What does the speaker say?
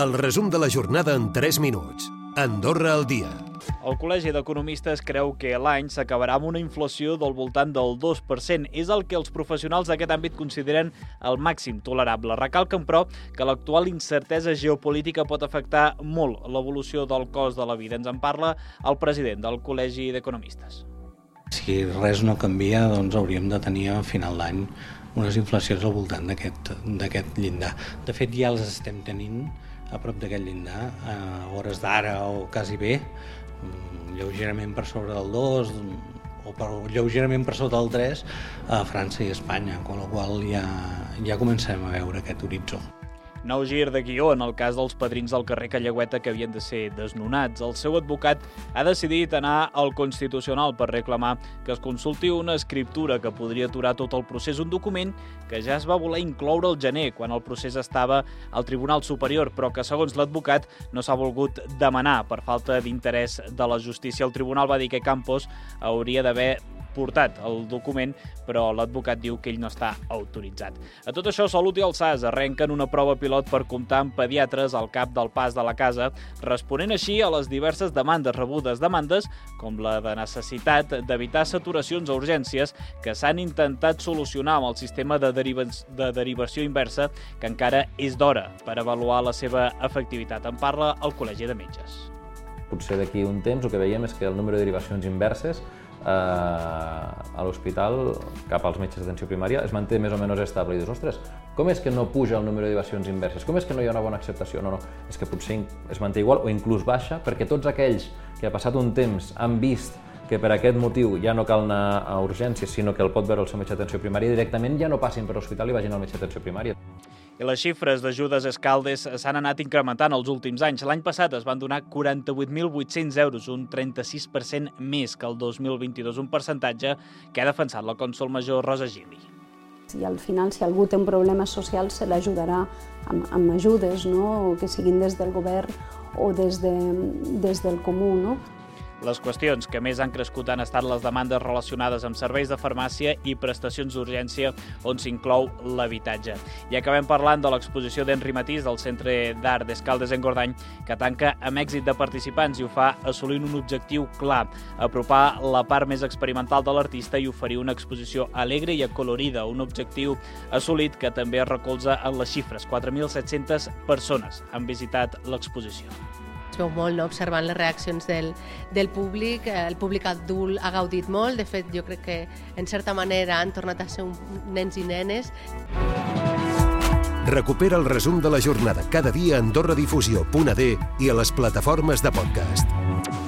El resum de la jornada en 3 minuts. Andorra al dia. El Col·legi d'Economistes creu que l'any s'acabarà amb una inflació del voltant del 2%. És el que els professionals d'aquest àmbit consideren el màxim tolerable. Recalquen, però, que l'actual incertesa geopolítica pot afectar molt l'evolució del cost de la vida. Ens en parla el president del Col·legi d'Economistes. Si res no canvia, doncs hauríem de tenir a final d'any unes inflacions al voltant d'aquest llindar. De fet, ja les estem tenint a prop d'aquest llindar, a hores d'ara o quasi bé, mm, lleugerament per sobre del 2 o per, lleugerament per sota del 3 a França i Espanya, amb la qual ja, ja comencem a veure aquest horitzó. Nou gir de guió en el cas dels padrins del carrer Callagüeta que havien de ser desnonats. El seu advocat ha decidit anar al Constitucional per reclamar que es consulti una escriptura que podria aturar tot el procés, un document que ja es va voler incloure al gener, quan el procés estava al Tribunal Superior, però que, segons l'advocat, no s'ha volgut demanar per falta d'interès de la justícia. El tribunal va dir que Campos hauria d'haver portat el document, però l'advocat diu que ell no està autoritzat. A tot això, Salut i el SAS arrenquen una prova pilot per comptar amb pediatres al cap del pas de la casa, responent així a les diverses demandes rebudes, demandes com la de necessitat d'evitar saturacions a urgències que s'han intentat solucionar amb el sistema de, deriva de derivació inversa, que encara és d'hora per avaluar la seva efectivitat. En parla el Col·legi de Metges. Potser d'aquí un temps el que veiem és que el número de derivacions inverses eh, a l'hospital cap als metges d'atenció primària es manté més o menys estable i dius, ostres, com és que no puja el número de derivacions inverses? Com és que no hi ha una bona acceptació? No, no, és que potser es manté igual o inclús baixa perquè tots aquells que ha passat un temps han vist que per aquest motiu ja no cal anar a urgències, sinó que el pot veure el seu metge d'atenció primària directament, ja no passin per l'hospital i vagin al metge d'atenció primària. I les xifres d'ajudes Escaldes s'han anat incrementant els últims anys. L'any passat es van donar 48.800 euros, un 36% més que el 2022, un percentatge que ha defensat la cònsol major Rosa Gili. I al final, si algú té un problema social, se l'ajudarà amb, amb ajudes, no? que siguin des del govern o des, de, des del comú. No? Les qüestions que més han crescut han estat les demandes relacionades amb serveis de farmàcia i prestacions d'urgència on s'inclou l'habitatge. I acabem parlant de l'exposició d'Henri Matís del Centre d'Art d'Escaldes en Gordany, que tanca amb èxit de participants i ho fa assolint un objectiu clar, apropar la part més experimental de l'artista i oferir una exposició alegre i acolorida, un objectiu assolit que també es recolza en les xifres. 4.700 persones han visitat l'exposició veu molt no? observant les reaccions del, del públic. El públic adult ha gaudit molt, de fet jo crec que en certa manera han tornat a ser un, nens i nenes. Recupera el resum de la jornada cada dia a AndorraDifusió.d i a les plataformes de podcast.